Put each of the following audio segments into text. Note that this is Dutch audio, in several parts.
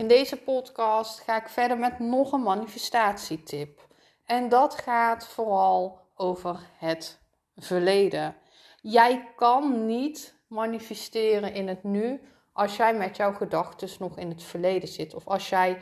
In deze podcast ga ik verder met nog een manifestatietip. En dat gaat vooral over het verleden. Jij kan niet manifesteren in het nu als jij met jouw gedachten nog in het verleden zit. Of als jij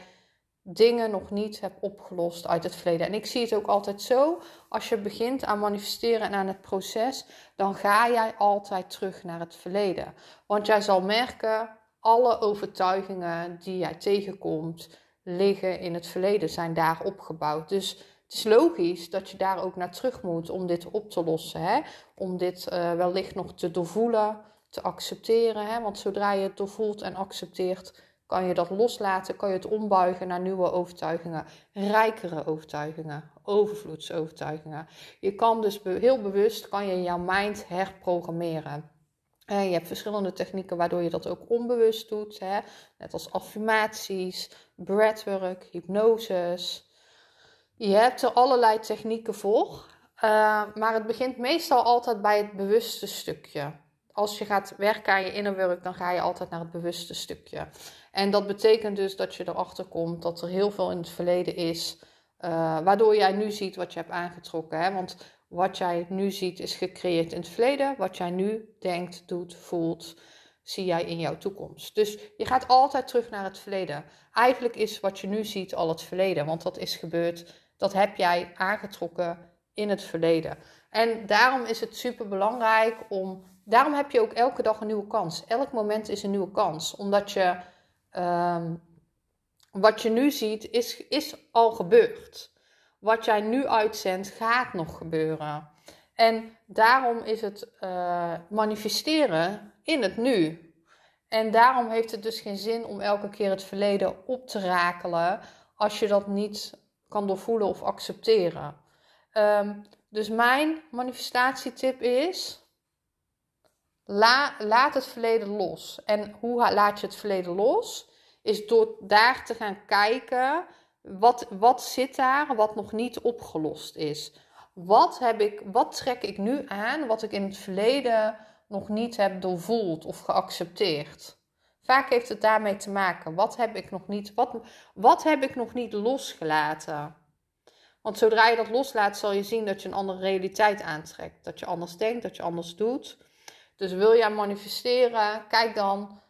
dingen nog niet hebt opgelost uit het verleden. En ik zie het ook altijd zo: als je begint aan manifesteren en aan het proces, dan ga jij altijd terug naar het verleden. Want jij zal merken, alle overtuigingen die jij tegenkomt, liggen in het verleden, zijn daar opgebouwd. Dus het is logisch dat je daar ook naar terug moet om dit op te lossen. Hè? Om dit uh, wellicht nog te doorvoelen, te accepteren. Hè? Want zodra je het doorvoelt en accepteert, kan je dat loslaten, kan je het ombuigen naar nieuwe overtuigingen, rijkere overtuigingen, overvloedsovertuigingen. Je kan dus heel bewust kan je jouw mind herprogrammeren. Je hebt verschillende technieken waardoor je dat ook onbewust doet, hè? net als affirmaties, breathwork, hypnoses. Je hebt er allerlei technieken voor, uh, maar het begint meestal altijd bij het bewuste stukje. Als je gaat werken aan je inner work, dan ga je altijd naar het bewuste stukje. En dat betekent dus dat je erachter komt dat er heel veel in het verleden is, uh, waardoor jij nu ziet wat je hebt aangetrokken. Hè? Want wat jij nu ziet is gecreëerd in het verleden. Wat jij nu denkt, doet, voelt, zie jij in jouw toekomst. Dus je gaat altijd terug naar het verleden. Eigenlijk is wat je nu ziet al het verleden, want dat is gebeurd. Dat heb jij aangetrokken in het verleden. En daarom is het super belangrijk om. Daarom heb je ook elke dag een nieuwe kans. Elk moment is een nieuwe kans. Omdat je um, wat je nu ziet, is, is al gebeurd. Wat jij nu uitzendt, gaat nog gebeuren. En daarom is het uh, manifesteren in het nu. En daarom heeft het dus geen zin om elke keer het verleden op te rakelen als je dat niet kan doorvoelen of accepteren. Um, dus mijn manifestatietip is: la, laat het verleden los. En hoe laat je het verleden los? Is door daar te gaan kijken, wat, wat zit daar wat nog niet opgelost is? Wat, heb ik, wat trek ik nu aan wat ik in het verleden nog niet heb doorvoeld of geaccepteerd? Vaak heeft het daarmee te maken. Wat heb ik nog niet, wat, wat heb ik nog niet losgelaten? Want zodra je dat loslaat, zal je zien dat je een andere realiteit aantrekt. Dat je anders denkt, dat je anders doet. Dus wil jij manifesteren, kijk dan,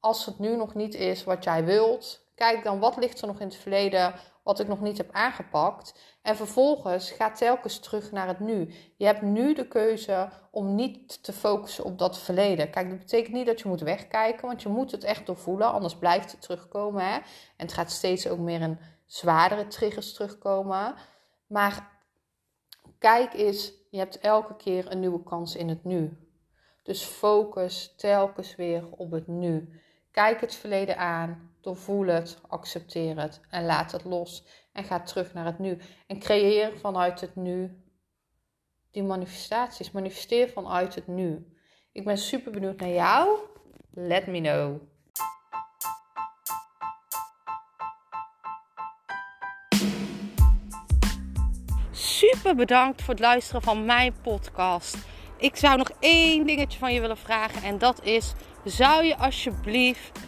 als het nu nog niet is wat jij wilt, kijk dan wat ligt er nog in het verleden wat ik nog niet heb aangepakt. En vervolgens ga telkens terug naar het nu. Je hebt nu de keuze om niet te focussen op dat verleden. Kijk, dat betekent niet dat je moet wegkijken, want je moet het echt doorvoelen, anders blijft het terugkomen. Hè? En het gaat steeds ook meer in zwaardere triggers terugkomen. Maar kijk eens, je hebt elke keer een nieuwe kans in het nu. Dus focus telkens weer op het nu. Kijk het verleden aan, doorvoel het, accepteer het en laat het los. En ga terug naar het nu. En creëer vanuit het nu die manifestaties. Manifesteer vanuit het nu. Ik ben super benieuwd naar jou. Let me know. Super bedankt voor het luisteren van mijn podcast. Ik zou nog één dingetje van je willen vragen. En dat is: zou je alsjeblieft